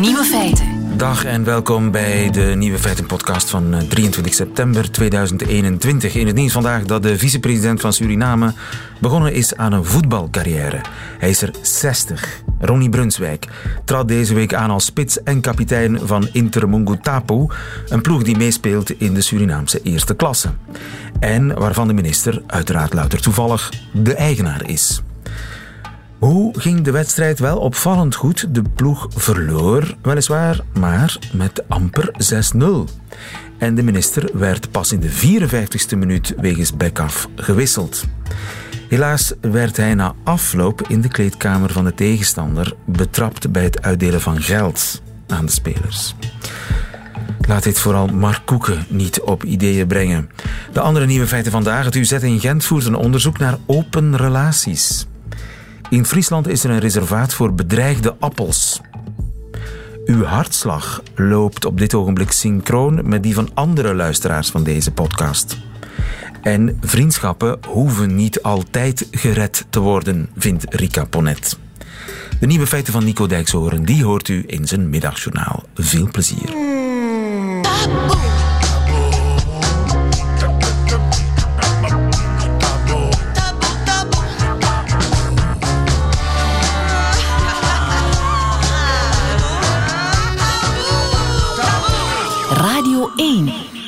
Nieuwe feiten. Dag en welkom bij de Nieuwe Feiten podcast van 23 eh, september 2021. In het nieuws vandaag dat de vicepresident van Suriname begonnen is aan een voetbalcarrière. Hij is er 60. Ronnie Brunswijk trad deze week aan als spits en kapitein van Inter Mungutapu, een ploeg die meespeelt in de Surinaamse eerste klasse. En waarvan de minister uiteraard louter toevallig de eigenaar is. Hoe ging de wedstrijd wel opvallend goed? De ploeg verloor weliswaar, maar met amper 6-0. En de minister werd pas in de 54ste minuut wegens back-off gewisseld. Helaas werd hij na afloop in de kleedkamer van de tegenstander betrapt bij het uitdelen van geld aan de spelers. Laat dit vooral Mark Koeken niet op ideeën brengen. De andere nieuwe feiten vandaag. Het UZ in Gent voert een onderzoek naar open relaties. In Friesland is er een reservaat voor bedreigde appels. Uw hartslag loopt op dit ogenblik synchroon met die van andere luisteraars van deze podcast. En vriendschappen hoeven niet altijd gered te worden, vindt Rika Ponet. De nieuwe feiten van Nico Dijkshoorn, die hoort u in zijn middagjournaal. Veel plezier.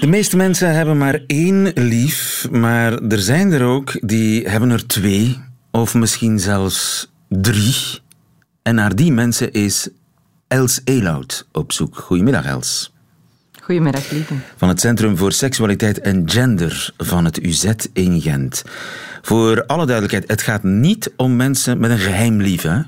Meeste mensen hebben maar één lief, maar er zijn er ook die hebben er twee, of misschien zelfs drie. En naar die mensen is Els Elout op zoek. Goedemiddag, Els. Goedemiddag, lieve. Van het Centrum voor Seksualiteit en Gender van het UZ in Gent. Voor alle duidelijkheid, het gaat niet om mensen met een geheim lief, hè?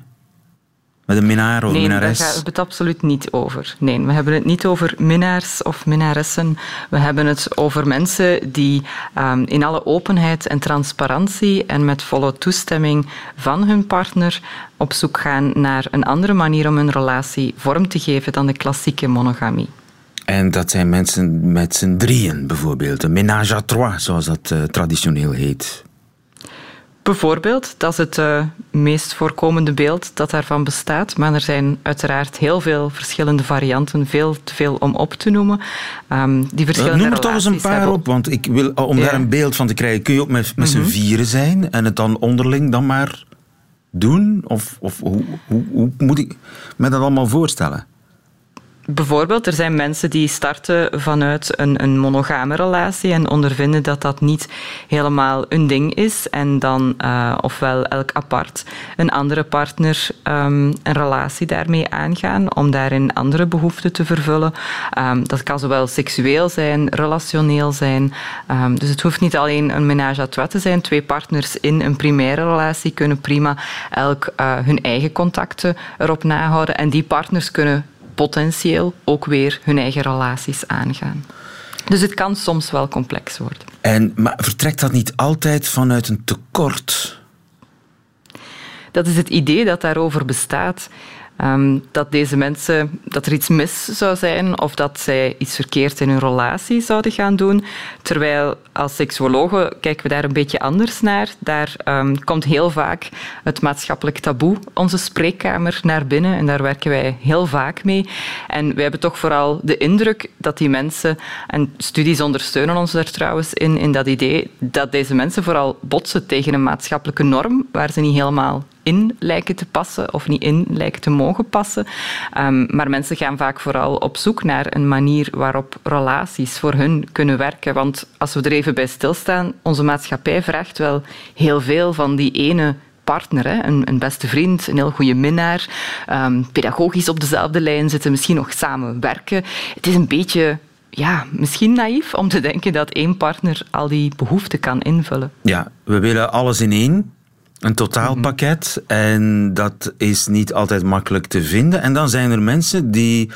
Met een minnaar of nee, minnares? Nee, daar gaat het absoluut niet over. Nee, we hebben het niet over minnaars of minnaressen. We hebben het over mensen die um, in alle openheid en transparantie en met volle toestemming van hun partner op zoek gaan naar een andere manier om hun relatie vorm te geven dan de klassieke monogamie. En dat zijn mensen met z'n drieën bijvoorbeeld, een ménage à trois, zoals dat uh, traditioneel heet. Bijvoorbeeld, dat is het uh, meest voorkomende beeld dat daarvan bestaat. Maar er zijn uiteraard heel veel verschillende varianten, veel te veel om op te noemen. Um, die verschillende Noem er toch eens een paar hebben... op, want ik wil, om ja. daar een beeld van te krijgen, kun je ook met, met mm -hmm. z'n vieren zijn en het dan onderling dan maar doen? Of, of hoe, hoe, hoe moet ik me dat allemaal voorstellen? Bijvoorbeeld, er zijn mensen die starten vanuit een, een monogame relatie en ondervinden dat dat niet helemaal hun ding is en dan uh, ofwel elk apart een andere partner um, een relatie daarmee aangaan om daarin andere behoeften te vervullen. Um, dat kan zowel seksueel zijn, relationeel zijn. Um, dus het hoeft niet alleen een ménage à trois te zijn. Twee partners in een primaire relatie kunnen prima elk uh, hun eigen contacten erop nahouden en die partners kunnen potentieel ook weer hun eigen relaties aangaan. Dus het kan soms wel complex worden. En, maar vertrekt dat niet altijd vanuit een tekort? Dat is het idee dat daarover bestaat. Um, dat deze mensen, dat er iets mis zou zijn of dat zij iets verkeerd in hun relatie zouden gaan doen. Terwijl als seksuologen kijken we daar een beetje anders naar. Daar um, komt heel vaak het maatschappelijk taboe, onze spreekkamer, naar binnen. En daar werken wij heel vaak mee. En wij hebben toch vooral de indruk dat die mensen, en studies ondersteunen ons daar trouwens in, in dat idee, dat deze mensen vooral botsen tegen een maatschappelijke norm waar ze niet helemaal in lijken te passen of niet in lijken te mogen passen. Um, maar mensen gaan vaak vooral op zoek naar een manier waarop relaties voor hun kunnen werken. Want als we er even bij stilstaan, onze maatschappij vraagt wel heel veel van die ene partner? Een, beste vriend, een heel goede minnaar, um, pedagogisch op dezelfde lijn zitten, misschien nog samen werken. Het is een beetje ja, misschien naïef om te denken dat één partner al die behoeften kan invullen. Ja, we willen alles in één. Een totaalpakket. En dat is niet altijd makkelijk te vinden. En dan zijn er mensen die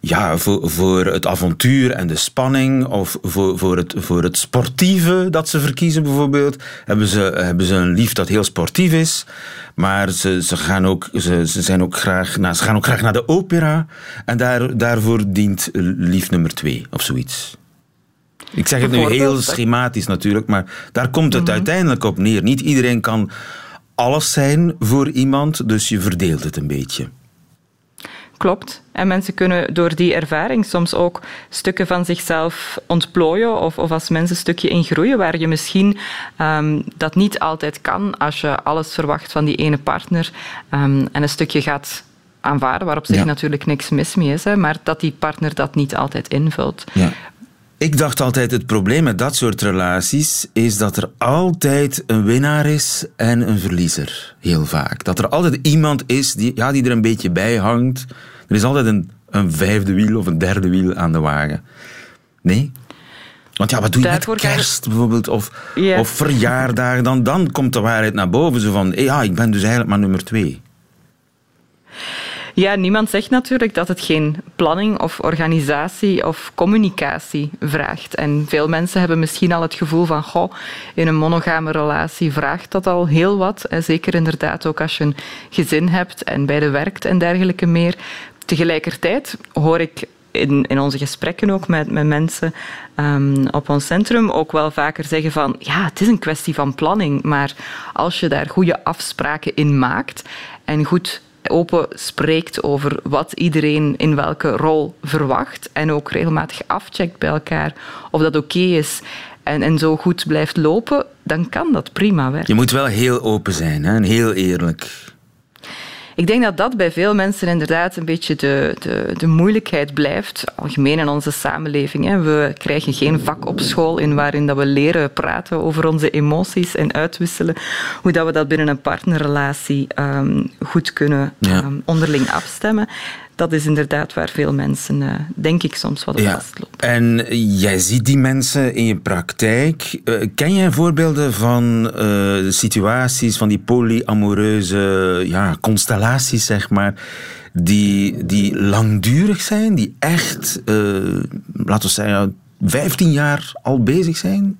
ja, voor, voor het avontuur en de spanning of voor, voor, het, voor het sportieve dat ze verkiezen bijvoorbeeld, hebben ze, hebben ze een lief dat heel sportief is. Maar ze, ze, gaan ook, ze, ze, zijn ook graag, nou, ze gaan ook graag naar de opera. En daar, daarvoor dient lief nummer twee of zoiets. Ik zeg het nu heel schematisch natuurlijk, maar daar komt het mm -hmm. uiteindelijk op neer. Niet iedereen kan alles zijn voor iemand, dus je verdeelt het een beetje. Klopt. En mensen kunnen door die ervaring soms ook stukken van zichzelf ontplooien of, of als mensen een stukje in groeien waar je misschien um, dat niet altijd kan als je alles verwacht van die ene partner um, en een stukje gaat aanvaarden, waar op zich natuurlijk niks mis mee is, hè, maar dat die partner dat niet altijd invult. Ja. Ik dacht altijd, het probleem met dat soort relaties is dat er altijd een winnaar is en een verliezer. Heel vaak. Dat er altijd iemand is die, ja, die er een beetje bij hangt. Er is altijd een, een vijfde wiel of een derde wiel aan de wagen. Nee? Want ja, wat doe je met kerst bijvoorbeeld? Of, of verjaardagen? Dan, dan komt de waarheid naar boven. Zo van, ja, ik ben dus eigenlijk maar nummer twee. Ja, niemand zegt natuurlijk dat het geen planning of organisatie of communicatie vraagt. En veel mensen hebben misschien al het gevoel van, goh, in een monogame relatie vraagt dat al heel wat. En zeker inderdaad ook als je een gezin hebt en bij de werkt en dergelijke meer. Tegelijkertijd hoor ik in, in onze gesprekken ook met, met mensen um, op ons centrum ook wel vaker zeggen van ja, het is een kwestie van planning, maar als je daar goede afspraken in maakt en goed open spreekt over wat iedereen in welke rol verwacht en ook regelmatig afcheckt bij elkaar of dat oké is en, en zo goed blijft lopen, dan kan dat prima werken. Je moet wel heel open zijn hè? en heel eerlijk. Ik denk dat dat bij veel mensen inderdaad een beetje de, de, de moeilijkheid blijft. Algemeen in onze samenleving. Hè. We krijgen geen vak op school in waarin dat we leren praten over onze emoties en uitwisselen. Hoe dat we dat binnen een partnerrelatie um, goed kunnen um, onderling afstemmen dat is inderdaad waar veel mensen, uh, denk ik, soms wat op ja. vastlopen. En jij ziet die mensen in je praktijk. Uh, ken jij voorbeelden van uh, situaties, van die polyamoreuze ja, constellaties, zeg maar, die, die langdurig zijn, die echt, laten we zeggen, 15 jaar al bezig zijn?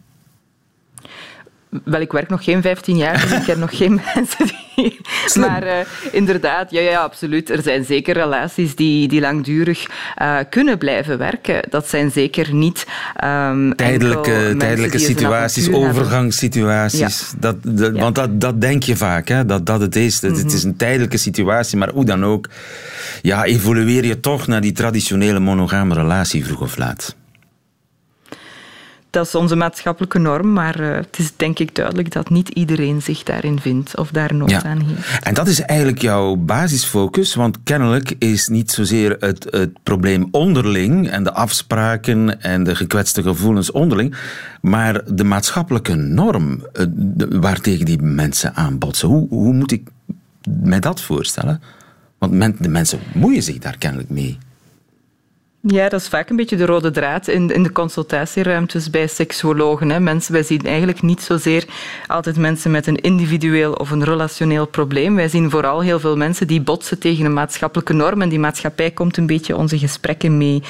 Wel, ik werk nog geen 15 jaar, dus ik ken nog geen mensen die... Maar uh, inderdaad, ja, ja, absoluut. Er zijn zeker relaties die, die langdurig uh, kunnen blijven werken. Dat zijn zeker niet um, tijdelijke, tijdelijke situaties, overgangssituaties. Ja. Dat, dat ja. Want dat, dat denk je vaak, hè, dat dat het is. Dat, mm -hmm. Het is een tijdelijke situatie, maar hoe dan ook, ja, evolueer je toch naar die traditionele monogame relatie vroeg of laat dat is onze maatschappelijke norm, maar uh, het is denk ik duidelijk dat niet iedereen zich daarin vindt of daar nood ja. aan heeft. En dat is eigenlijk jouw basisfocus, want kennelijk is niet zozeer het, het probleem onderling en de afspraken en de gekwetste gevoelens onderling, maar de maatschappelijke norm uh, de, waartegen die mensen aanbotsen. Hoe, hoe moet ik mij dat voorstellen? Want men, de mensen moeien zich daar kennelijk mee. Ja, dat is vaak een beetje de rode draad in, in de consultatieruimtes bij seksuologen. Hè. Mensen, wij zien eigenlijk niet zozeer altijd mensen met een individueel of een relationeel probleem. Wij zien vooral heel veel mensen die botsen tegen een maatschappelijke norm en die maatschappij komt een beetje onze gesprekken mee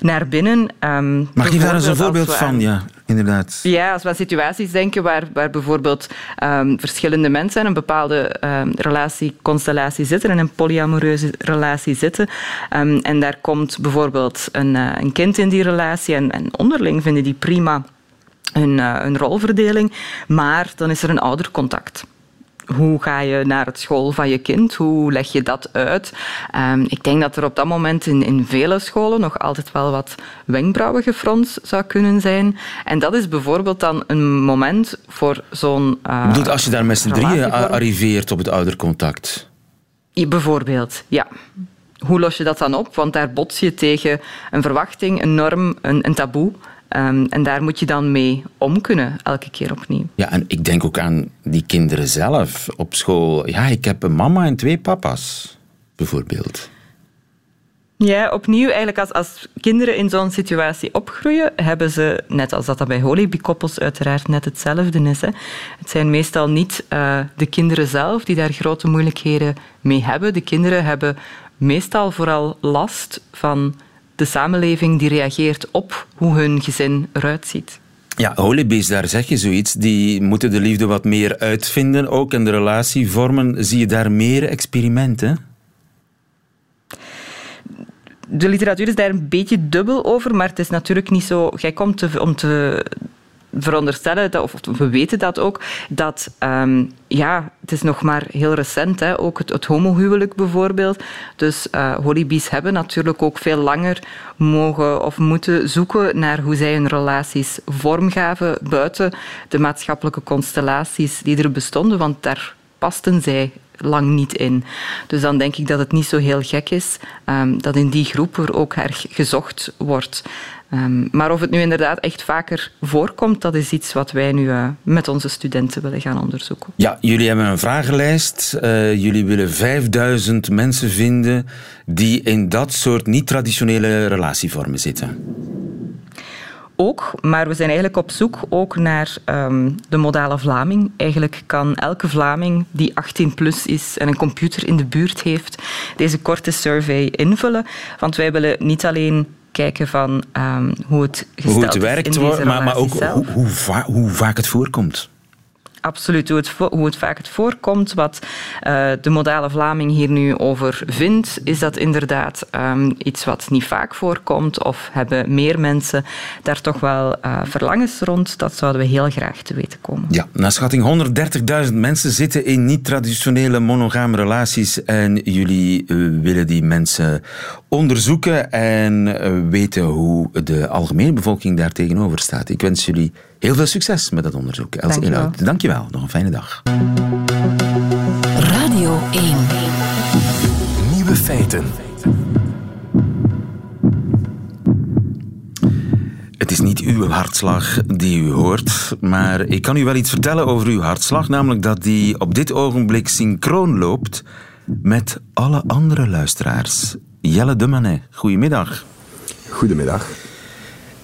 naar binnen. Um, Mag je daar eens een voorbeeld van? Ja, inderdaad. Ja, als we aan situaties denken waar, waar bijvoorbeeld um, verschillende mensen in een bepaalde um, relatieconstellatie zitten, in een polyamoreuze relatie zitten, en daar komt bijvoorbeeld een, uh, een kind in die relatie en, en onderling vinden die prima hun, uh, hun rolverdeling, maar dan is er een oudercontact hoe ga je naar het school van je kind? Hoe leg je dat uit? Um, ik denk dat er op dat moment in, in vele scholen nog altijd wel wat wenkbrauwen gefronst zou kunnen zijn. En dat is bijvoorbeeld dan een moment voor zo'n. Uh, bedoelt als je daar met z'n drieën arriveert op het oudercontact? Bijvoorbeeld, ja hoe los je dat dan op? Want daar bots je tegen een verwachting, een norm, een, een taboe. Um, en daar moet je dan mee om kunnen, elke keer opnieuw. Ja, en ik denk ook aan die kinderen zelf op school. Ja, ik heb een mama en twee papa's, bijvoorbeeld. Ja, opnieuw, eigenlijk als, als kinderen in zo'n situatie opgroeien, hebben ze, net als dat, dat bij holibi-koppels uiteraard net hetzelfde is. Hè. Het zijn meestal niet uh, de kinderen zelf die daar grote moeilijkheden mee hebben. De kinderen hebben meestal vooral last van de samenleving die reageert op hoe hun gezin eruit ziet. Ja, holibies, daar zeg je zoiets. Die moeten de liefde wat meer uitvinden ook en de relatie vormen. Zie je daar meer experimenten? De literatuur is daar een beetje dubbel over, maar het is natuurlijk niet zo... Jij komt te, om te veronderstellen, dat, of we weten dat ook, dat ehm, ja, het is nog maar heel recent, hè, ook het, het homohuwelijk bijvoorbeeld. Dus uh, holibies hebben natuurlijk ook veel langer mogen of moeten zoeken naar hoe zij hun relaties vormgaven buiten de maatschappelijke constellaties die er bestonden, want daar pasten zij lang niet in. Dus dan denk ik dat het niet zo heel gek is um, dat in die groep er ook erg gezocht wordt. Um, maar of het nu inderdaad echt vaker voorkomt, dat is iets wat wij nu uh, met onze studenten willen gaan onderzoeken. Ja, jullie hebben een vragenlijst. Uh, jullie willen 5000 mensen vinden die in dat soort niet-traditionele relatievormen zitten ook, maar we zijn eigenlijk op zoek ook naar um, de modale Vlaming. Eigenlijk kan elke Vlaming die 18 plus is en een computer in de buurt heeft, deze korte survey invullen. Want wij willen niet alleen kijken van um, hoe het gesteld hoe het werkt, is in deze maar, maar ook hoe, hoe, va hoe vaak het voorkomt. Absoluut, hoe het, het vaak het voorkomt. Wat uh, de modale Vlaming hier nu over vindt, is dat inderdaad um, iets wat niet vaak voorkomt? Of hebben meer mensen daar toch wel uh, verlangens rond? Dat zouden we heel graag te weten komen. Ja, naar schatting 130.000 mensen zitten in niet-traditionele monogame relaties. En jullie uh, willen die mensen onderzoeken en weten hoe de algemene bevolking daar tegenover staat. Ik wens jullie Heel veel succes met dat onderzoek, Els Inhoud. Dank je wel. Nog een fijne dag. Radio 1. Nieuwe feiten. Het is niet uw hartslag die u hoort, maar ik kan u wel iets vertellen over uw hartslag, namelijk dat die op dit ogenblik synchroon loopt met alle andere luisteraars. Jelle de Manet, goedemiddag. Goedemiddag.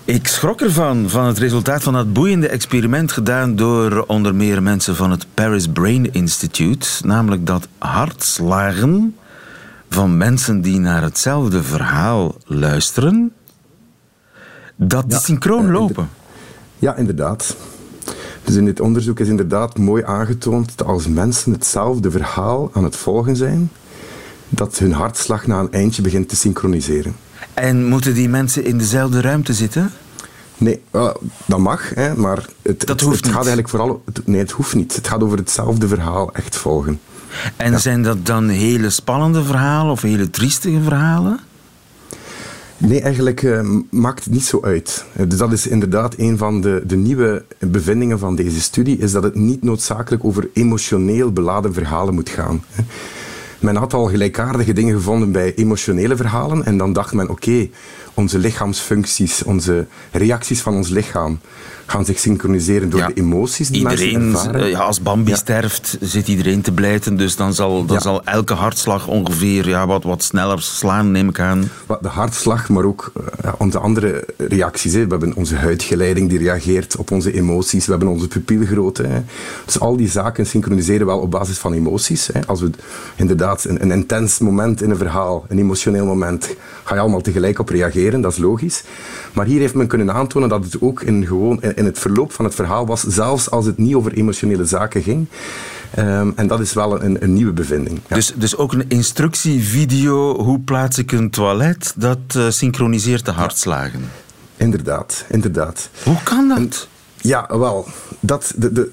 Ik schrok ervan, van het resultaat van dat boeiende experiment gedaan door onder meer mensen van het Paris Brain Institute. Namelijk dat hartslagen van mensen die naar hetzelfde verhaal luisteren, dat die synchroon eh, lopen. Ja, inderdaad. Dus in dit onderzoek is inderdaad mooi aangetoond dat als mensen hetzelfde verhaal aan het volgen zijn, dat hun hartslag na een eindje begint te synchroniseren. En moeten die mensen in dezelfde ruimte zitten? Nee, dat mag, hè, maar het, dat hoeft het, gaat eigenlijk vooral... nee, het hoeft niet. Het gaat over hetzelfde verhaal echt volgen. En zijn dat dan hele spannende verhalen of hele triestige verhalen? Nee, eigenlijk uh, maakt het niet zo uit. Dus dat is inderdaad een van de, de nieuwe bevindingen van deze studie, is dat het niet noodzakelijk over emotioneel beladen verhalen moet gaan. Men had al gelijkaardige dingen gevonden bij emotionele verhalen en dan dacht men, oké, onze lichaamsfuncties, onze reacties van ons lichaam gaan zich synchroniseren door de emoties die iedereen, mensen ervaren. Ja, als Bambi sterft, zit iedereen te blijten, dus dan zal, dan zal elke hartslag ongeveer ja, wat, wat sneller slaan, neem ik aan. De hartslag, maar ook uh, onze andere reacties. Hè. We hebben onze huidgeleiding die reageert op onze emoties. We hebben onze pupilgrootte. Hè. Dus al die zaken synchroniseren wel op basis van emoties. Hè. Als we inderdaad een, een intens moment in een verhaal, een emotioneel moment, ga je allemaal tegelijk op reageren, dat is logisch. Maar hier heeft men kunnen aantonen dat het ook in, gewoon, in het verloop van het verhaal was, zelfs als het niet over emotionele zaken ging. Um, en dat is wel een, een nieuwe bevinding. Ja. Dus, dus ook een instructievideo, hoe plaats ik een toilet, dat uh, synchroniseert de hartslagen? Inderdaad, inderdaad. Hoe kan dat? En, ja, wel, dat, de, de,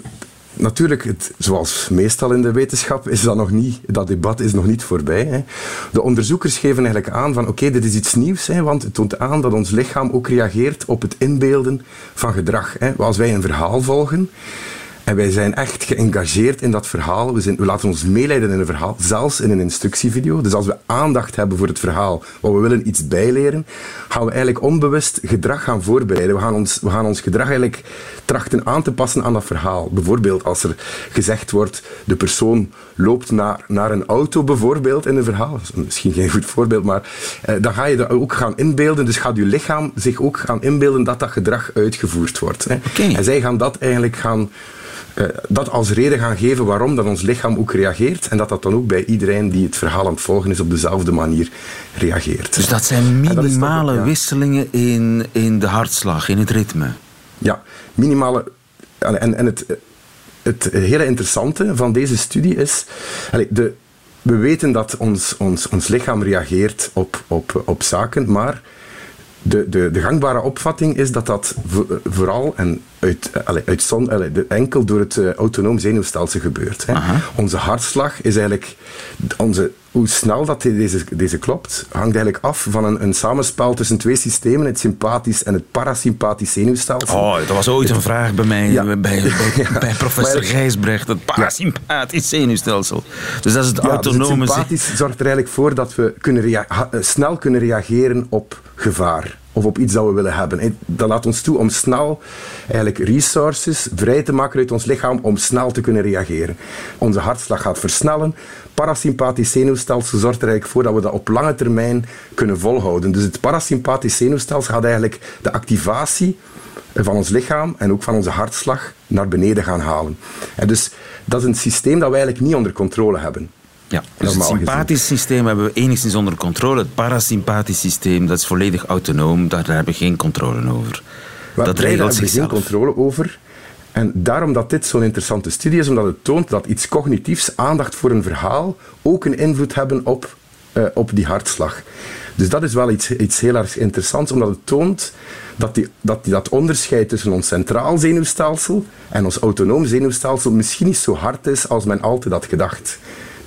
natuurlijk, het, zoals meestal in de wetenschap, is dat nog niet, dat debat is nog niet voorbij. Hè. De onderzoekers geven eigenlijk aan van oké, dit is iets nieuws, hè, want het toont aan dat ons lichaam ook reageert op het inbeelden van gedrag. Hè. Als wij een verhaal volgen, en wij zijn echt geëngageerd in dat verhaal. We, zijn, we laten ons meeleiden in een verhaal, zelfs in een instructievideo. Dus als we aandacht hebben voor het verhaal, wat we willen iets bijleren, gaan we eigenlijk onbewust gedrag gaan voorbereiden. We gaan ons, we gaan ons gedrag eigenlijk trachten aan te passen aan dat verhaal. Bijvoorbeeld als er gezegd wordt, de persoon loopt naar, naar een auto bijvoorbeeld in een verhaal. Misschien geen goed voorbeeld, maar eh, dan ga je dat ook gaan inbeelden. Dus gaat je lichaam zich ook gaan inbeelden dat dat gedrag uitgevoerd wordt. Hè. Okay. En zij gaan dat eigenlijk gaan uh, dat als reden gaan geven waarom dat ons lichaam ook reageert en dat dat dan ook bij iedereen die het verhaal aan het volgen is op dezelfde manier reageert. Dus dat zijn minimale dat wisselingen in, in de hartslag, in het ritme? Ja, minimale... En, en het, het hele interessante van deze studie is... De, we weten dat ons, ons, ons lichaam reageert op, op, op zaken, maar de, de, de gangbare opvatting is dat dat vooral, en uit, uit zon, enkel door het autonoom zenuwstelsel gebeurt. Hè. Onze hartslag is eigenlijk onze hoe snel dat deze, deze klopt, hangt eigenlijk af van een, een samenspel tussen twee systemen, het sympathisch en het parasympathisch zenuwstelsel. Oh, dat was ooit een vraag bij mij, bij, bij, bij, professor Gijsbrecht, het parasympathisch zenuwstelsel. Dus dat is het ja, dus autonome... het sympathisch zorgt er eigenlijk voor dat we kunnen snel kunnen reageren op gevaar of op iets dat we willen hebben. Dat laat ons toe om snel eigenlijk resources vrij te maken uit ons lichaam om snel te kunnen reageren. Onze hartslag gaat versnellen. Parasympathisch zenuwstelsel zorgt er eigenlijk voor dat we dat op lange termijn kunnen volhouden. Dus het parasympathisch zenuwstelsel gaat eigenlijk de activatie van ons lichaam en ook van onze hartslag naar beneden gaan halen. En dus dat is een systeem dat we eigenlijk niet onder controle hebben. Ja, dus het sympathisch systeem hebben we enigszins onder controle. Het parasympathisch systeem, dat is volledig autonoom. Daar hebben we geen controle over. Maar dat regelt zichzelf. geen controle over. En daarom dat dit zo'n interessante studie is, omdat het toont dat iets cognitiefs, aandacht voor een verhaal, ook een invloed hebben op, uh, op die hartslag. Dus dat is wel iets, iets heel erg interessants, omdat het toont dat, die, dat die, dat onderscheid tussen ons centraal zenuwstelsel en ons autonoom zenuwstelsel misschien niet zo hard is als men altijd had gedacht.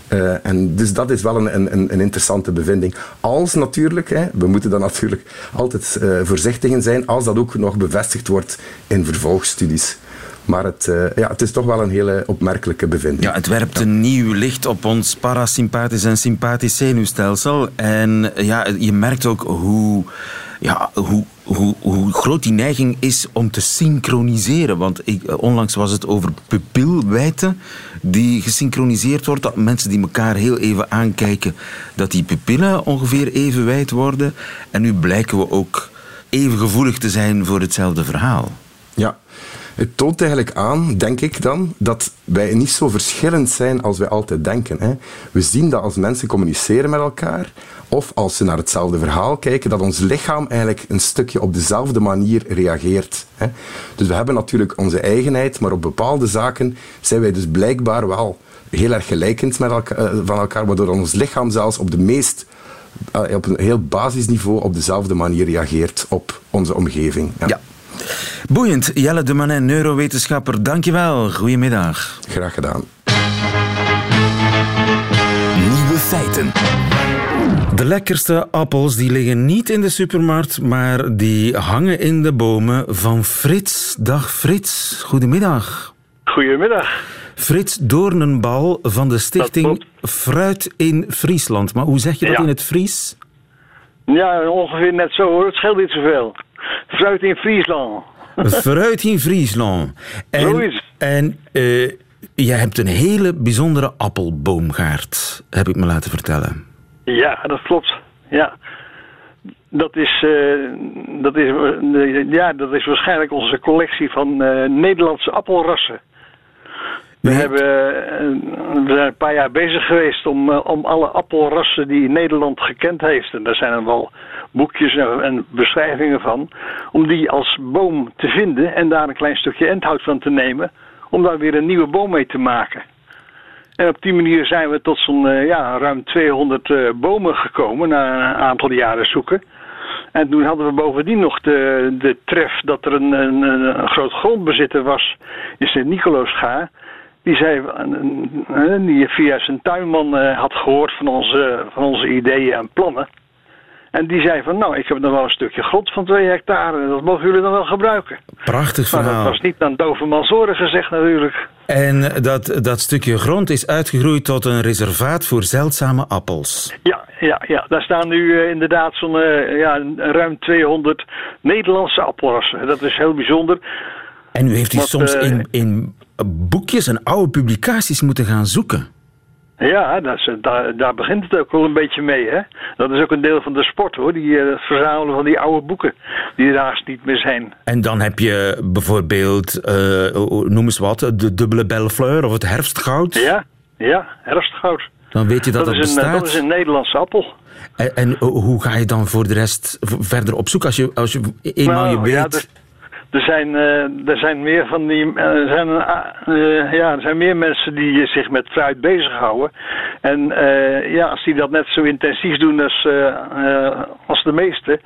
Uh, en dus dat is wel een, een, een interessante bevinding. Als natuurlijk, hè, we moeten dan natuurlijk altijd uh, voorzichtig in zijn, als dat ook nog bevestigd wordt in vervolgstudies. Maar het, uh, ja, het is toch wel een hele opmerkelijke bevinding. Ja, het werpt een nieuw licht op ons parasympathisch en sympathisch zenuwstelsel. En ja, je merkt ook hoe ja, hoe, hoe, hoe groot die neiging is om te synchroniseren. Want ik, eh, onlangs was het over pupilwijte die gesynchroniseerd wordt. Dat mensen die elkaar heel even aankijken, dat die pupillen ongeveer even wijd worden. En nu blijken we ook even gevoelig te zijn voor hetzelfde verhaal. Het toont eigenlijk aan, denk ik dan, dat wij niet zo verschillend zijn als wij altijd denken. Hè. We zien dat als mensen communiceren met elkaar, of als ze naar hetzelfde verhaal kijken, dat ons lichaam eigenlijk een stukje op dezelfde manier reageert. Hè. Dus we hebben natuurlijk onze eigenheid, maar op bepaalde zaken zijn wij dus blijkbaar wel heel erg gelijkend met elkaar, eh, van elkaar, waardoor ons lichaam zelfs op de meest eh, op een heel basisniveau op dezelfde manier reageert op onze omgeving. ja. Boeiend. Jelle de Manin, neurowetenschapper, dankjewel. Goedemiddag. Graag gedaan. Nieuwe feiten. De lekkerste appels die liggen niet in de supermarkt, maar die hangen in de bomen van Frits. Dag Frits, goedemiddag. Goedemiddag. Frits Doornenbal van de stichting Fruit in Friesland. Maar hoe zeg je dat in het Fries? Ja, ongeveer net zo hoor. Het scheelt niet zoveel. Fruit in Friesland. Fruit in Friesland. En, en uh, jij hebt een hele bijzondere appelboomgaard, heb ik me laten vertellen. Ja, dat klopt. Ja. Dat is, uh, dat is, uh, ja, dat is waarschijnlijk onze collectie van Nederlandse appelrassen. We, hebben, we zijn een paar jaar bezig geweest om, om alle appelrassen die Nederland gekend heeft. En daar zijn er wel boekjes en beschrijvingen van. Om die als boom te vinden en daar een klein stukje endhout van te nemen. Om daar weer een nieuwe boom mee te maken. En op die manier zijn we tot zo'n uh, ja, ruim 200 uh, eh, bomen gekomen na een aantal jaren zoeken. En toen hadden we bovendien nog de, de tref dat er een, een, een groot grondbezitter was in Sint-Nicolaasga. Die zei, die via zijn tuinman had gehoord van onze, van onze ideeën en plannen. En die zei van, nou, ik heb nog wel een stukje grond van twee hectare. En dat mogen jullie dan wel gebruiken. Prachtig verhaal. Maar dat was niet aan dovermans oren gezegd natuurlijk. En dat, dat stukje grond is uitgegroeid tot een reservaat voor zeldzame appels. Ja, ja, ja. daar staan nu uh, inderdaad zo'n uh, ja, ruim 200 Nederlandse appelrassen. Dat is heel bijzonder. En u heeft u soms uh, in, in boekjes en oude publicaties moeten gaan zoeken. Ja, dat is, daar, daar, begint het ook wel een beetje mee. Hè? Dat is ook een deel van de sport hoor, die uh, verzamelen van die oude boeken die er haast niet meer zijn. En dan heb je bijvoorbeeld, uh, noem eens wat, de dubbele bellefleur of het herfstgoud. Ja, ja, herfstgoud. Dan weet je dat dat, dat bestaat. Een, dat is een Nederlandse appel. En, en, hoe ga je dan voor de rest verder op zoek als je, als je eenmaal nou, je weet... Ja, er zijn, uh, er zijn meer van die. Uh, er, zijn, uh, ja, er zijn meer mensen die zich met fruit bezighouden. En ja, als die dat net zo intensief doen als, als de meesten,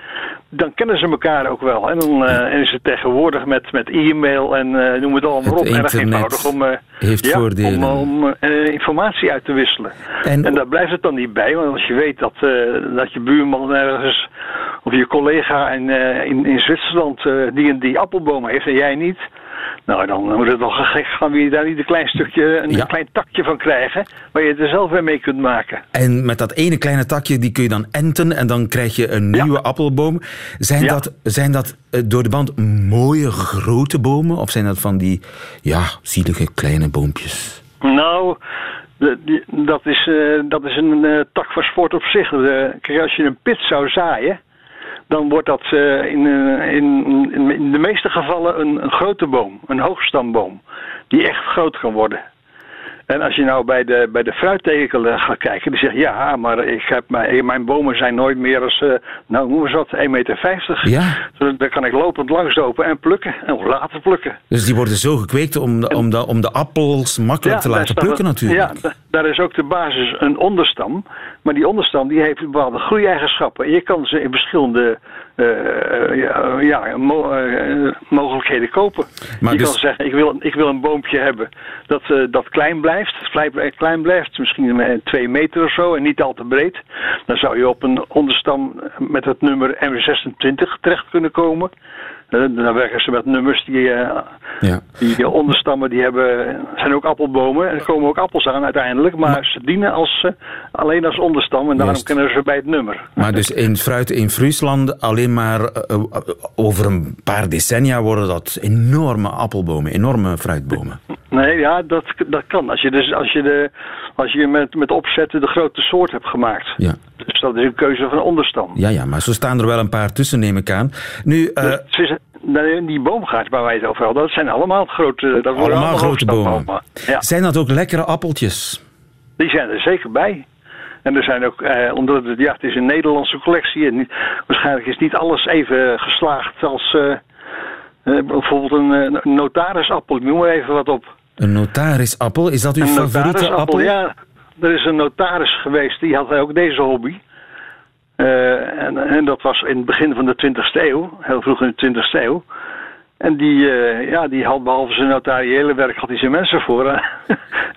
dan kennen ze elkaar ook wel. En dan is het tegenwoordig met, met e-mail en noem het allemaal op. Erg eenvoudig om, heeft ja, voordelen. om, om informatie uit te wisselen. En, en, daar blijft het dan niet bij, want als je weet dat, dat je buurman ergens of je collega in, in, in Zwitserland die en die appel appelboom heeft en jij niet. Nou, dan moet het wel gek gaan wie daar niet een klein stukje, een klein takje van krijgen, waar je het er zelf weer mee kunt maken. En met dat ene kleine takje, die kun je dan enten en dan krijg je een nieuwe appelboom. Zijn, dat, zijn dat eh, door de band mooie grote bomen of zijn dat van die, ja, zielige kleine boompjes? Nou, dat, is, uh, dat is een uh, tak van sport op zich. kijk, als je een pit zou zaaien, dan wordt dat uh, in, in, in, de meeste gevallen een, een grote boom, een hoogstamboom, die echt groot kan worden. En als je nou bij de, bij de fruittekelen gaat kijken, die zegt ja, maar ik heb mijn, mijn bomen zijn nooit meer als, uh, nou hoe is dat, 1,50 meter. Ja. Dus daar kan ik lopend langslopen en plukken en laten plukken. Dus die worden zo gekweekt om de, om de, om de appels makkelijk te laten plukken natuurlijk. Ja, daar is ook de basis een onderstam. Maar die onderstam die heeft bepaalde groeieigenschappen. En je kan ze in verschillende ja, ja uh, mogelijkheden kopen. je dus... kan zeggen, ik wil, ik wil een boompje hebben dat, uh, dat klein blijft. Klein blijft, misschien twee meter of zo en niet al te breed. Dan zou je op een onderstam met het nummer M26 terecht kunnen komen. Dan werken ze met nummers die, uh, ja. die onderstammen, die hebben, zijn ook appelbomen. En er komen ook appels aan uiteindelijk. Maar, ze dienen als, uh, alleen als onderstam en daarom kennen ze bij het nummer. Maar dus in fruit in Friesland alleen maar uh, over een paar decennia worden dat enorme appelbomen, enorme fruitbomen. Nee, ja, dat, dat kan. Als je, dus, als je, de, als je met, met opzetten de grote soort hebt gemaakt. Ja. Dus dat is een keuze van onderstam. Ja, ja, maar zo staan er wel een paar tussen, neem ik aan. Nu, uh, die boomgaard waar wij het over hadden, dat zijn allemaal grote, dat allemaal, allemaal grote bomen. Ja. Zijn dat ook lekkere appeltjes? Die zijn er zeker bij. En er zijn ook, eh, omdat het, ja, het is een Nederlandse collectie en niet, waarschijnlijk is niet alles even geslaagd als eh, eh, bijvoorbeeld een, een notarisappel. Ik noem maar even wat op. Een notarisappel? Is dat uw favoriete appel? Ja, er is een notaris geweest die had ook deze hobby. Uh, en, en, dat was in het begin van de 20e eeuw, heel vroeg in de 20e eeuw. En die, uh, ja, die had behalve zijn notariële werk, had hij zijn mensen voor.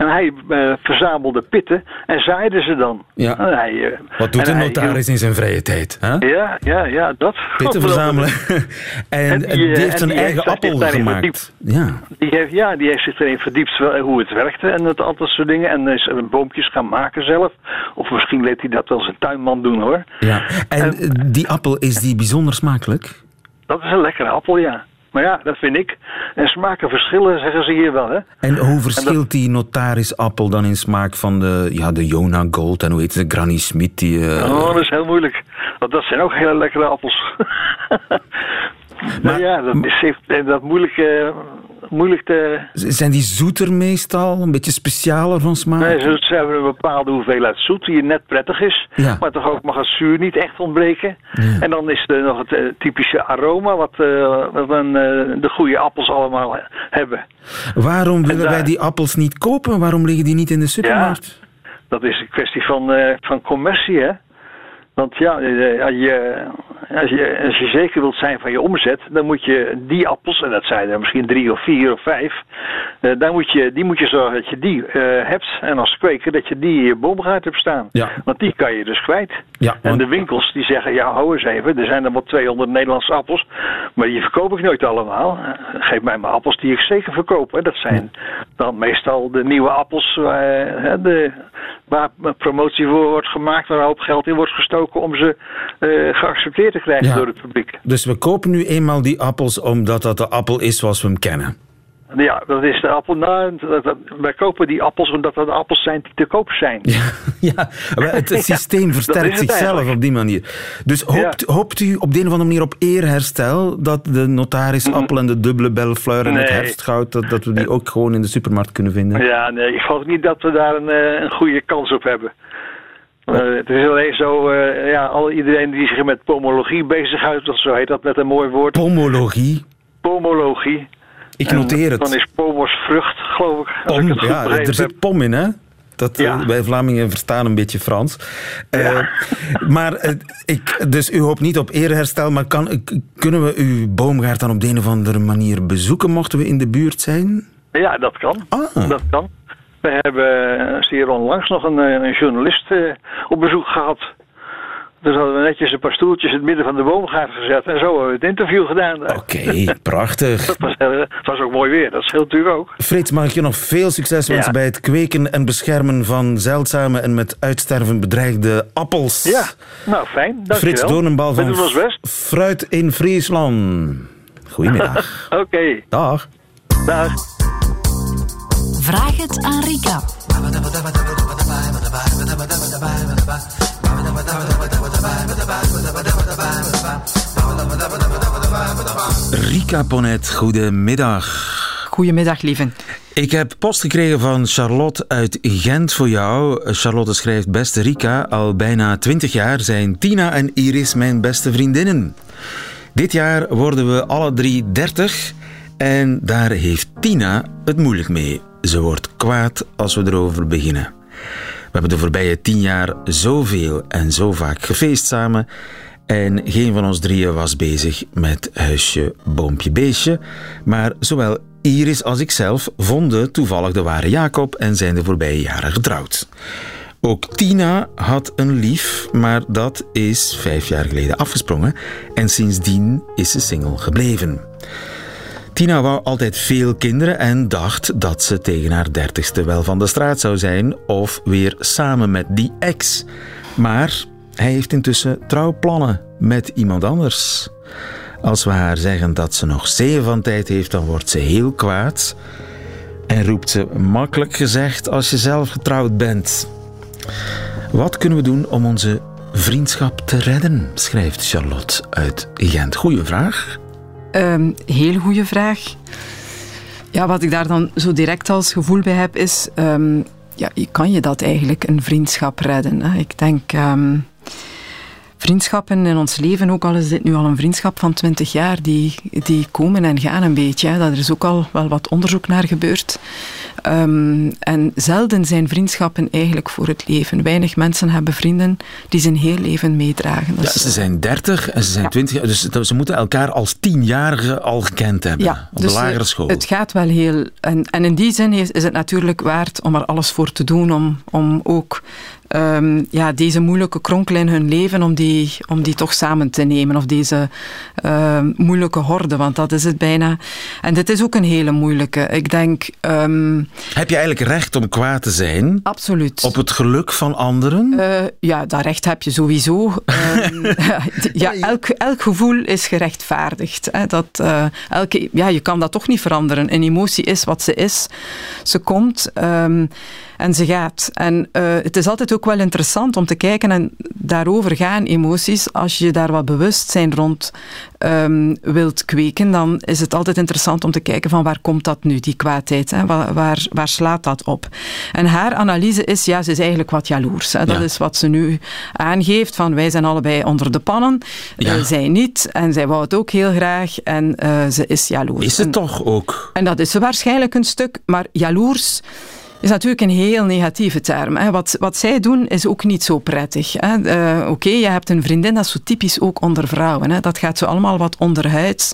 en hij uh, verzamelde pitten en zaaide ze dan. Ja. Hij, Wat doet een notaris in zijn vrije tijd? Hè? Ja, ja, ja, dat. Pitten verzamelen. en, en, die, die heeft een eigen appel gemaakt. Ja. Die heeft, ja, die heeft zich erin verdiept hoe het werkte en dat, al dat soort dingen. En is boompjes gaan maken zelf. Of misschien leed hij dat wel zijn tuinman doen hoor. Ja. En, en die appel, is die bijzonder smakelijk? Dat is een lekkere appel, ja. Maar ja, dat vind ik. En smaken verschillen, zeggen ze hier wel. Hè? En hoe verschilt die notarisappel dan in smaak van de, ja, de Jona Gold en hoe heet het, de Granny Smith? Die, uh... Oh, dat is heel moeilijk. Want dat zijn ook hele lekkere appels. maar, ja, dat is dat moeilijke moeilijk te... Zijn die zoeter meestal? Een beetje specialer van smaak? Nee, ze hebben een bepaalde hoeveelheid zoet die net prettig is. Maar toch ook mag het zuur niet echt ontbreken. En dan is er nog het eh, typische aroma wat, uh, wat uh, de goede appels allemaal hebben. Waarom willen wij die appels niet kopen? Waarom liggen die niet in de supermarkt? Ja, dat is een kwestie van, van commercie, hè. Want ja, eh, als je, als, je, als je zeker wilt zijn van je omzet, dan moet je die appels, en dat zijn er misschien drie of vier of vijf, uh, dan moet je, die moet je zorgen dat je die uh, hebt. En als kweker dat je die in je boomgaard hebt staan. Ja. Want die kan je dus kwijt. Ja, En de winkels die zeggen, ja hou eens even, er zijn er wel 200 Nederlandse appels, maar die verkoop ik nooit allemaal. geef mij maar appels die ik zeker verkoop. Hè. Dat zijn dan meestal de nieuwe appels de, waar promotie voor wordt gemaakt, waar een hoop geld in wordt gestoken om ze uh, geaccepteerd te krijgen door het publiek. Dus we kopen nu eenmaal die appels omdat dat de appel is zoals we hem kennen. Ja, dat is de appel. Nou, wij kopen die appels omdat dat de appels zijn die te koop zijn. Ja, ja het, systeem versterkt zichzelf op die manier. Dus hoopt, hoopt u op de een of andere manier op eerherstel dat de notarisappel en de dubbele belfleur en het herfstgoud, dat, dat we die ook gewoon in de supermarkt kunnen vinden? Ja, nee, ik geloof niet dat we daar een, eh, een goede kans op hebben. Uh, het is alleen zo, uh, ja, al iedereen die zich met pomologie bezighoudt, of zo heet dat met een mooi woord. Pomologie? pomologie. Ik noteer het. Dan is pomos vrucht, geloof ik. Pom, ja, er zit pom in, hè? Dat, ja. uh, wij Vlamingen verstaan een beetje Frans. Uh, ja. Maar uh, ik, dus u hoopt niet op eerherstel, maar kan, kunnen we uw boomgaard dan op de een of andere manier bezoeken, mochten we in de buurt zijn? Ja, dat kan. Ah. Dat kan. We hebben zeer onlangs nog een, een journalist op bezoek gehad. Dus hadden we netjes een paar stoeltjes in het midden van de boomgaard gezet. En zo hebben we het interview gedaan. Oké, okay, prachtig. dat, was, dat was, ook mooi weer. Dat scheelt natuurlijk ook. Frits, mag ik je nog veel succes wensen ja. bij het kweken en beschermen van zeldzame en met uitsterven bedreigde appels. Ja, nou fijn. Dank Frits Donenbal van Fruit in Friesland. Goedemiddag. Oké. Okay. Dag. Dag. Vraag het aan Rika. Rika Ponet, goedemiddag. Goedemiddag, lieven. Ik heb post gekregen van Charlotte uit Gent voor jou. Charlotte schrijft: Beste Rika, al bijna 20 jaar zijn Tina en Iris mijn beste vriendinnen. Dit jaar worden we alle drie 30 en daar heeft Tina het moeilijk mee. Ze wordt kwaad als we erover beginnen. We hebben de voorbije tien jaar zoveel en zo vaak gefeest samen. En geen van ons drieën was bezig met huisje, boompje, beestje. Maar zowel Iris als ikzelf vonden toevallig de ware Jacob en zijn de voorbije jaren getrouwd. Ook Tina had een lief, maar dat is vijf jaar geleden afgesprongen. En sindsdien is ze single gebleven. Tina wou altijd veel kinderen en dacht dat ze tegen haar dertigste wel van de straat zou zijn of weer samen met die ex. Maar hij heeft intussen trouwplannen met iemand anders. Als we haar zeggen dat ze nog zeven van tijd heeft, dan wordt ze heel kwaad en roept ze makkelijk gezegd als je zelf getrouwd bent. Wat kunnen we doen om onze vriendschap te redden? schrijft Charlotte uit Gent. Goeie vraag. Um, heel goede vraag. Ja, wat ik daar dan zo direct als gevoel bij heb, is... Um, ja, kan je dat eigenlijk, een vriendschap redden? Ik denk... Um, vriendschappen in ons leven, ook al is dit nu al een vriendschap van 20 jaar, die, die komen en gaan een beetje. Hè. Daar is ook al wel wat onderzoek naar gebeurd. Um, en zelden zijn vriendschappen eigenlijk voor het leven. Weinig mensen hebben vrienden die zijn heel leven meedragen. Dus, ja, ze zijn 30 en ze zijn ja. 20, dus ze moeten elkaar als tienjarige al gekend hebben ja, op dus de lagere school. Het gaat wel heel. En, en in die zin is, is het natuurlijk waard om er alles voor te doen om, om ook Um, ja, deze moeilijke kronkel in hun leven, om die, om die toch samen te nemen. Of deze uh, moeilijke horde, want dat is het bijna. En dit is ook een hele moeilijke. Ik denk... Um, Heb je eigenlijk recht om kwaad te zijn? Absoluut. Op het geluk van anderen? Uh, ja, dat recht heb je sowieso. um, ja, elk, elk gevoel is gerechtvaardigd. Hè. Dat, uh, elke, ja, je kan dat toch niet veranderen. Een emotie is wat ze is. Ze komt en ze gaat. En uh, het is altijd ook wel interessant om te kijken en daarover gaan emoties. Als je daar wat bewustzijn rond um, wilt kweken, dan is het altijd interessant om te kijken van waar komt dat nu, die kwaadheid? Hè? Waar, waar, waar, slaat dat op? En haar analyse is, ja, ze is eigenlijk wat jaloers. Hè? Dat ja. is wat ze nu aangeeft, van wij zijn allebei onder de pannen. Ja. Uh, zij niet. En zij wou het ook heel graag. En uh, ze is jaloers. Is het en, toch ook? En dat is ze waarschijnlijk een stuk. Maar jaloers is natuurlijk een heel negatieve term. Hè. Wat, wat zij doen is ook niet zo prettig. Uh, Oké, okay, je hebt een vriendin, dat is zo typisch ook onder vrouwen. Hè. Dat gaat zo allemaal wat onderhuids.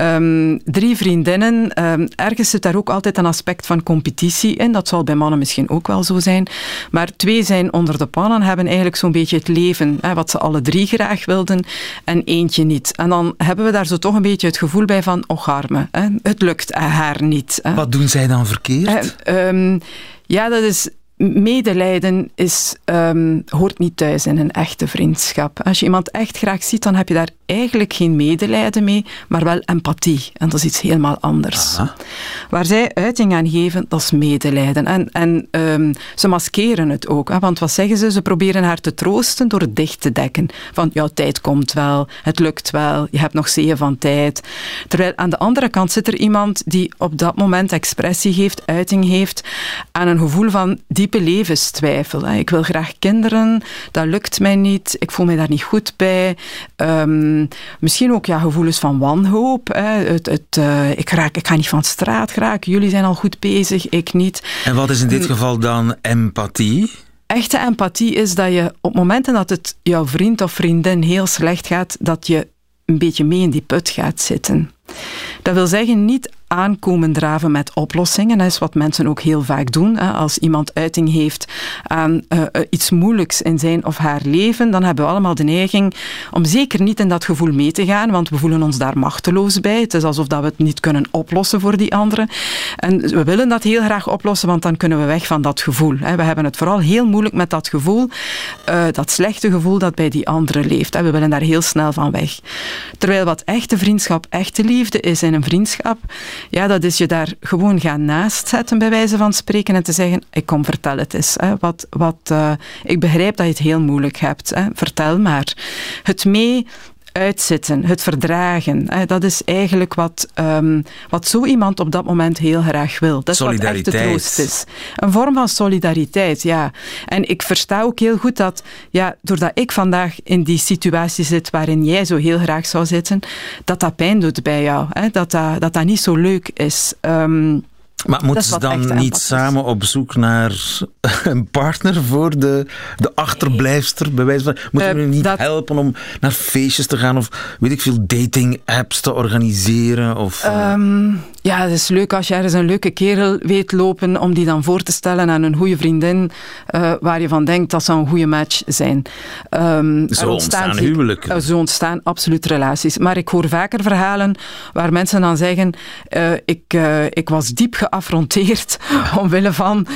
Um, drie vriendinnen, um, ergens zit daar ook altijd een aspect van competitie in. Dat zal bij mannen misschien ook wel zo zijn. Maar twee zijn onder de pannen, hebben eigenlijk zo'n beetje het leven hè, wat ze alle drie graag wilden en eentje niet. En dan hebben we daar zo toch een beetje het gevoel bij van, och arme, hè. het lukt haar niet. Hè. Wat doen zij dan verkeerd? Uh, um, ja, dat is. Medelijden is, um, hoort niet thuis in een echte vriendschap. Als je iemand echt graag ziet, dan heb je daar eigenlijk geen medelijden mee, maar wel empathie. En dat is iets helemaal anders. Aha. Waar zij uiting aan geven, dat is medelijden. En, en um, ze maskeren het ook. Hè? Want wat zeggen ze? Ze proberen haar te troosten door het dicht te dekken. Van, jouw tijd komt wel, het lukt wel, je hebt nog zeeën van tijd. Terwijl aan de andere kant zit er iemand die op dat moment expressie geeft, uiting heeft aan een gevoel van diep diepe levenstwijfel. Ik wil graag kinderen, dat lukt mij niet, ik voel mij daar niet goed bij. Ehm, misschien ook ja, gevoelens van wanhoop. Hè. Het, het, uh, ik, raak, ik ga niet van straat geraken, jullie zijn al goed bezig, ik niet. En wat is in dit geval dan empathie? Echte empathie is dat je op momenten dat het jouw vriend of vriendin heel slecht gaat, dat je een beetje mee in die put gaat zitten. Dat wil zeggen, niet aankomen draven met oplossingen. Dat is wat mensen ook heel vaak doen. Als iemand uiting heeft aan uh, iets moeilijks in zijn of haar leven, dan hebben we allemaal de neiging om zeker niet in dat gevoel mee te gaan, want we voelen ons daar machteloos bij. Het is alsof dat we het niet kunnen oplossen voor die anderen. En we willen dat heel graag oplossen, want dan kunnen we weg van dat gevoel. We hebben het vooral heel moeilijk met dat gevoel, uh, dat slechte gevoel dat bij die anderen leeft. We willen daar heel snel van weg. Terwijl wat echte vriendschap, echte liefde is in een vriendschap, ja, dat is je daar gewoon gaan naast zetten, bij wijze van spreken, en te zeggen, ik kom, vertel het eens. Hè. Wat, wat, uh, ik begrijp dat je het heel moeilijk hebt. Hè. Vertel maar. Het mee uitzitten, het verdragen. Dat is eigenlijk wat, um, wat zo iemand op dat moment heel graag wil. Dat is wat echt de troost is. Een vorm van solidariteit, ja. En ik versta ook heel goed dat, ja, doordat ik vandaag in die situatie zit waarin jij zo heel graag zou zitten, dat dat pijn doet bij jou. Hè? Dat, dat, dat dat niet zo leuk is. Um, maar moeten ze dan niet samen op zoek naar een partner voor de, de achterblijfster? Bij wijze van, moeten we uh, niet helpen om naar feestjes te gaan of weet ik veel, dating apps te organiseren? Of, um, ja, het is leuk als je ergens een leuke kerel weet lopen om die dan voor te stellen aan een goede vriendin uh, waar je van denkt dat zou een goede match zijn. Um, zo ontstaan huwelijken. Uh, zo ontstaan absoluut relaties. Maar ik hoor vaker verhalen waar mensen dan zeggen uh, ik, ik was diep geaffronteerd omwille van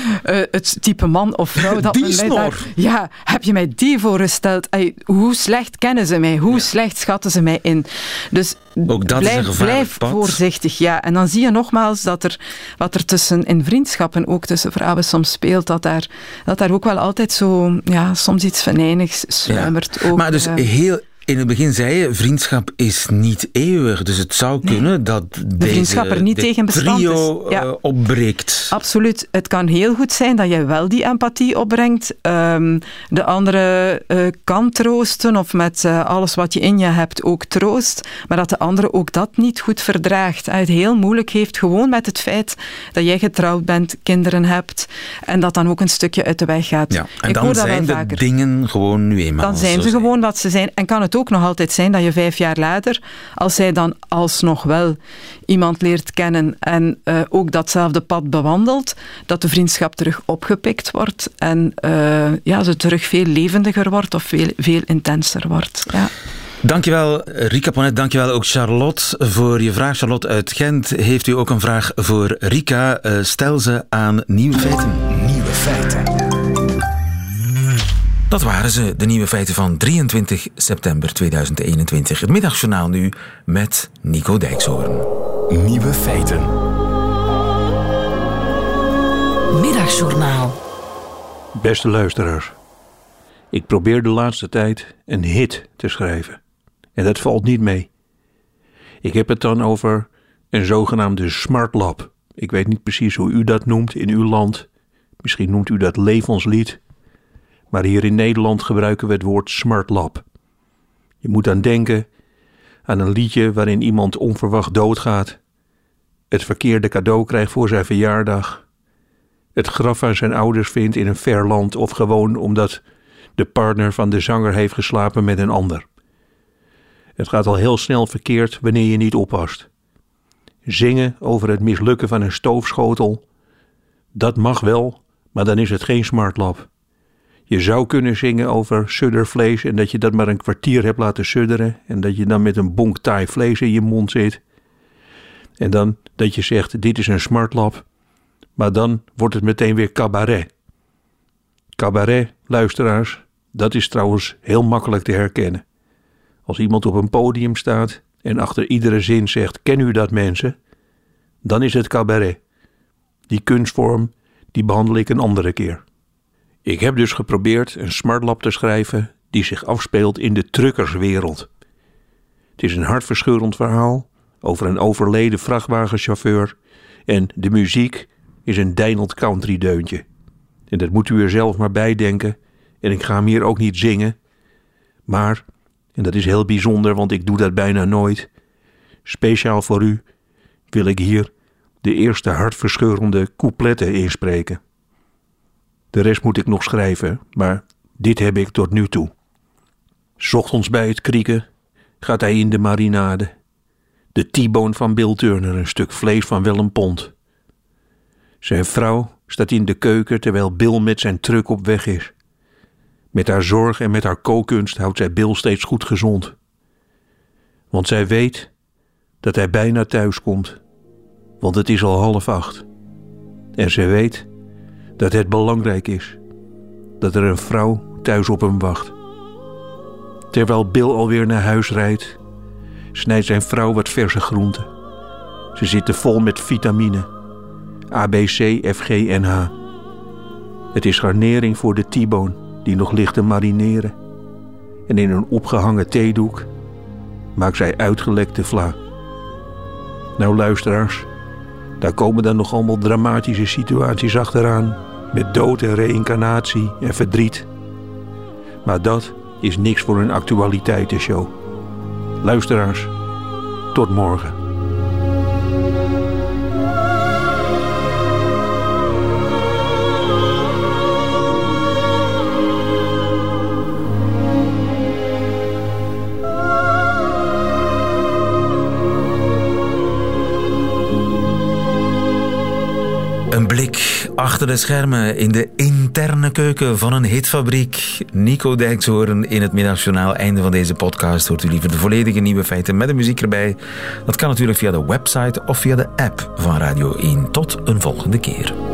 het type man of vrouw dat die daar, Ja, heb je mij die voorgesteld? Ay, hoe slecht kennen ze mij? Hoe ja. slecht schatten ze mij in? Dus ook dat blijf, is een blijf pad. voorzichtig, ja. En dan zie je nogmaals dat er wat er tussen in vriendschappen ook tussen vrouwen soms speelt, dat daar, dat daar ook wel altijd zo, ja, soms iets venijnigs sluimert. Ja. Ook, maar dus uh, heel in het begin zei je, vriendschap is niet eeuwig. Dus het zou kunnen nee, dat de vriendschap er niet tegen bestand trio is. Ja. Uh, opbreekt. Absoluut. Het kan heel goed zijn dat je wel die empathie opbrengt. Um, de andere uh, kan troosten of met uh, alles wat je in je hebt ook troost. Maar dat de andere ook dat niet goed verdraagt. En het heel moeilijk heeft gewoon met het feit dat jij getrouwd bent, kinderen hebt en dat dan ook een stukje uit de weg gaat. Ja. En Ik dan hoor dat zijn de vaker. dingen gewoon nu eenmaal Dan zijn ze gewoon wat ze zijn. En kan het ook nog altijd zijn dat je vijf jaar later, als zij dan alsnog wel iemand leert kennen en uh, ook datzelfde pad bewandelt, dat de vriendschap terug opgepikt wordt en uh, ja, ze terug veel levendiger wordt of veel, veel intenser wordt. Ja. Dankjewel Rika Ponet, dankjewel ook Charlotte voor je vraag. Charlotte uit Gent, heeft u ook een vraag voor Rika? Uh, stel ze aan Nieuwe Feiten. Nieuwe Feiten. Dat waren ze, de nieuwe feiten van 23 september 2021. Het middagjournaal nu met Nico Dijkshoorn. Nieuwe feiten. Middagjournaal. Beste luisteraars. Ik probeer de laatste tijd een hit te schrijven. En dat valt niet mee. Ik heb het dan over een zogenaamde smart lab. Ik weet niet precies hoe u dat noemt in uw land. Misschien noemt u dat levenslied. Maar hier in Nederland gebruiken we het woord smart lab. Je moet dan denken aan een liedje waarin iemand onverwacht doodgaat, het verkeerde cadeau krijgt voor zijn verjaardag, het graf van zijn ouders vindt in een ver land of gewoon omdat de partner van de zanger heeft geslapen met een ander. Het gaat al heel snel verkeerd wanneer je niet oppast. Zingen over het mislukken van een stoofschotel, dat mag wel, maar dan is het geen smart lab. Je zou kunnen zingen over suddervlees en dat je dat maar een kwartier hebt laten sudderen en dat je dan met een bonk taai vlees in je mond zit. En dan dat je zegt, dit is een smartlap, maar dan wordt het meteen weer cabaret. Cabaret, luisteraars, dat is trouwens heel makkelijk te herkennen. Als iemand op een podium staat en achter iedere zin zegt, ken u dat mensen? Dan is het cabaret. Die kunstvorm, die behandel ik een andere keer. Ik heb dus geprobeerd een smartlap te schrijven die zich afspeelt in de truckerswereld. Het is een hartverscheurend verhaal over een overleden vrachtwagenchauffeur en de muziek is een deinend countrydeuntje. En dat moet u er zelf maar bij denken. En ik ga hem hier ook niet zingen. Maar, en dat is heel bijzonder, want ik doe dat bijna nooit. Speciaal voor u wil ik hier de eerste hartverscheurende coupletten inspreken. De rest moet ik nog schrijven, maar dit heb ik tot nu toe. Ochtends bij het krieken gaat hij in de marinade. De T-bone van Bill Turner, een stuk vlees van wel een pond. Zijn vrouw staat in de keuken terwijl Bill met zijn truck op weg is. Met haar zorg en met haar kookkunst houdt zij Bill steeds goed gezond. Want zij weet dat hij bijna thuis komt, want het is al half acht. En zij weet dat het belangrijk is dat er een vrouw thuis op hem wacht. Terwijl Bill alweer naar huis rijdt, snijdt zijn vrouw wat verse groenten. Ze zitten vol met vitamine, A, B, C, F, G en H. Het is garnering voor de T-bone die nog ligt te marineren. En in een opgehangen theedoek maakt zij uitgelekte vla. Nou luisteraars, daar komen dan nog allemaal dramatische situaties achteraan. Met dood en reïncarnatie en verdriet. Maar dat is niks voor een actualiteitenshow. Luisteraars, tot morgen. Achter de schermen in de interne keuken van een hitfabriek. Nico Dijkshoorn in het middagjournaal. Einde van deze podcast hoort u liever de volledige nieuwe feiten met de muziek erbij. Dat kan natuurlijk via de website of via de app van Radio 1. Tot een volgende keer.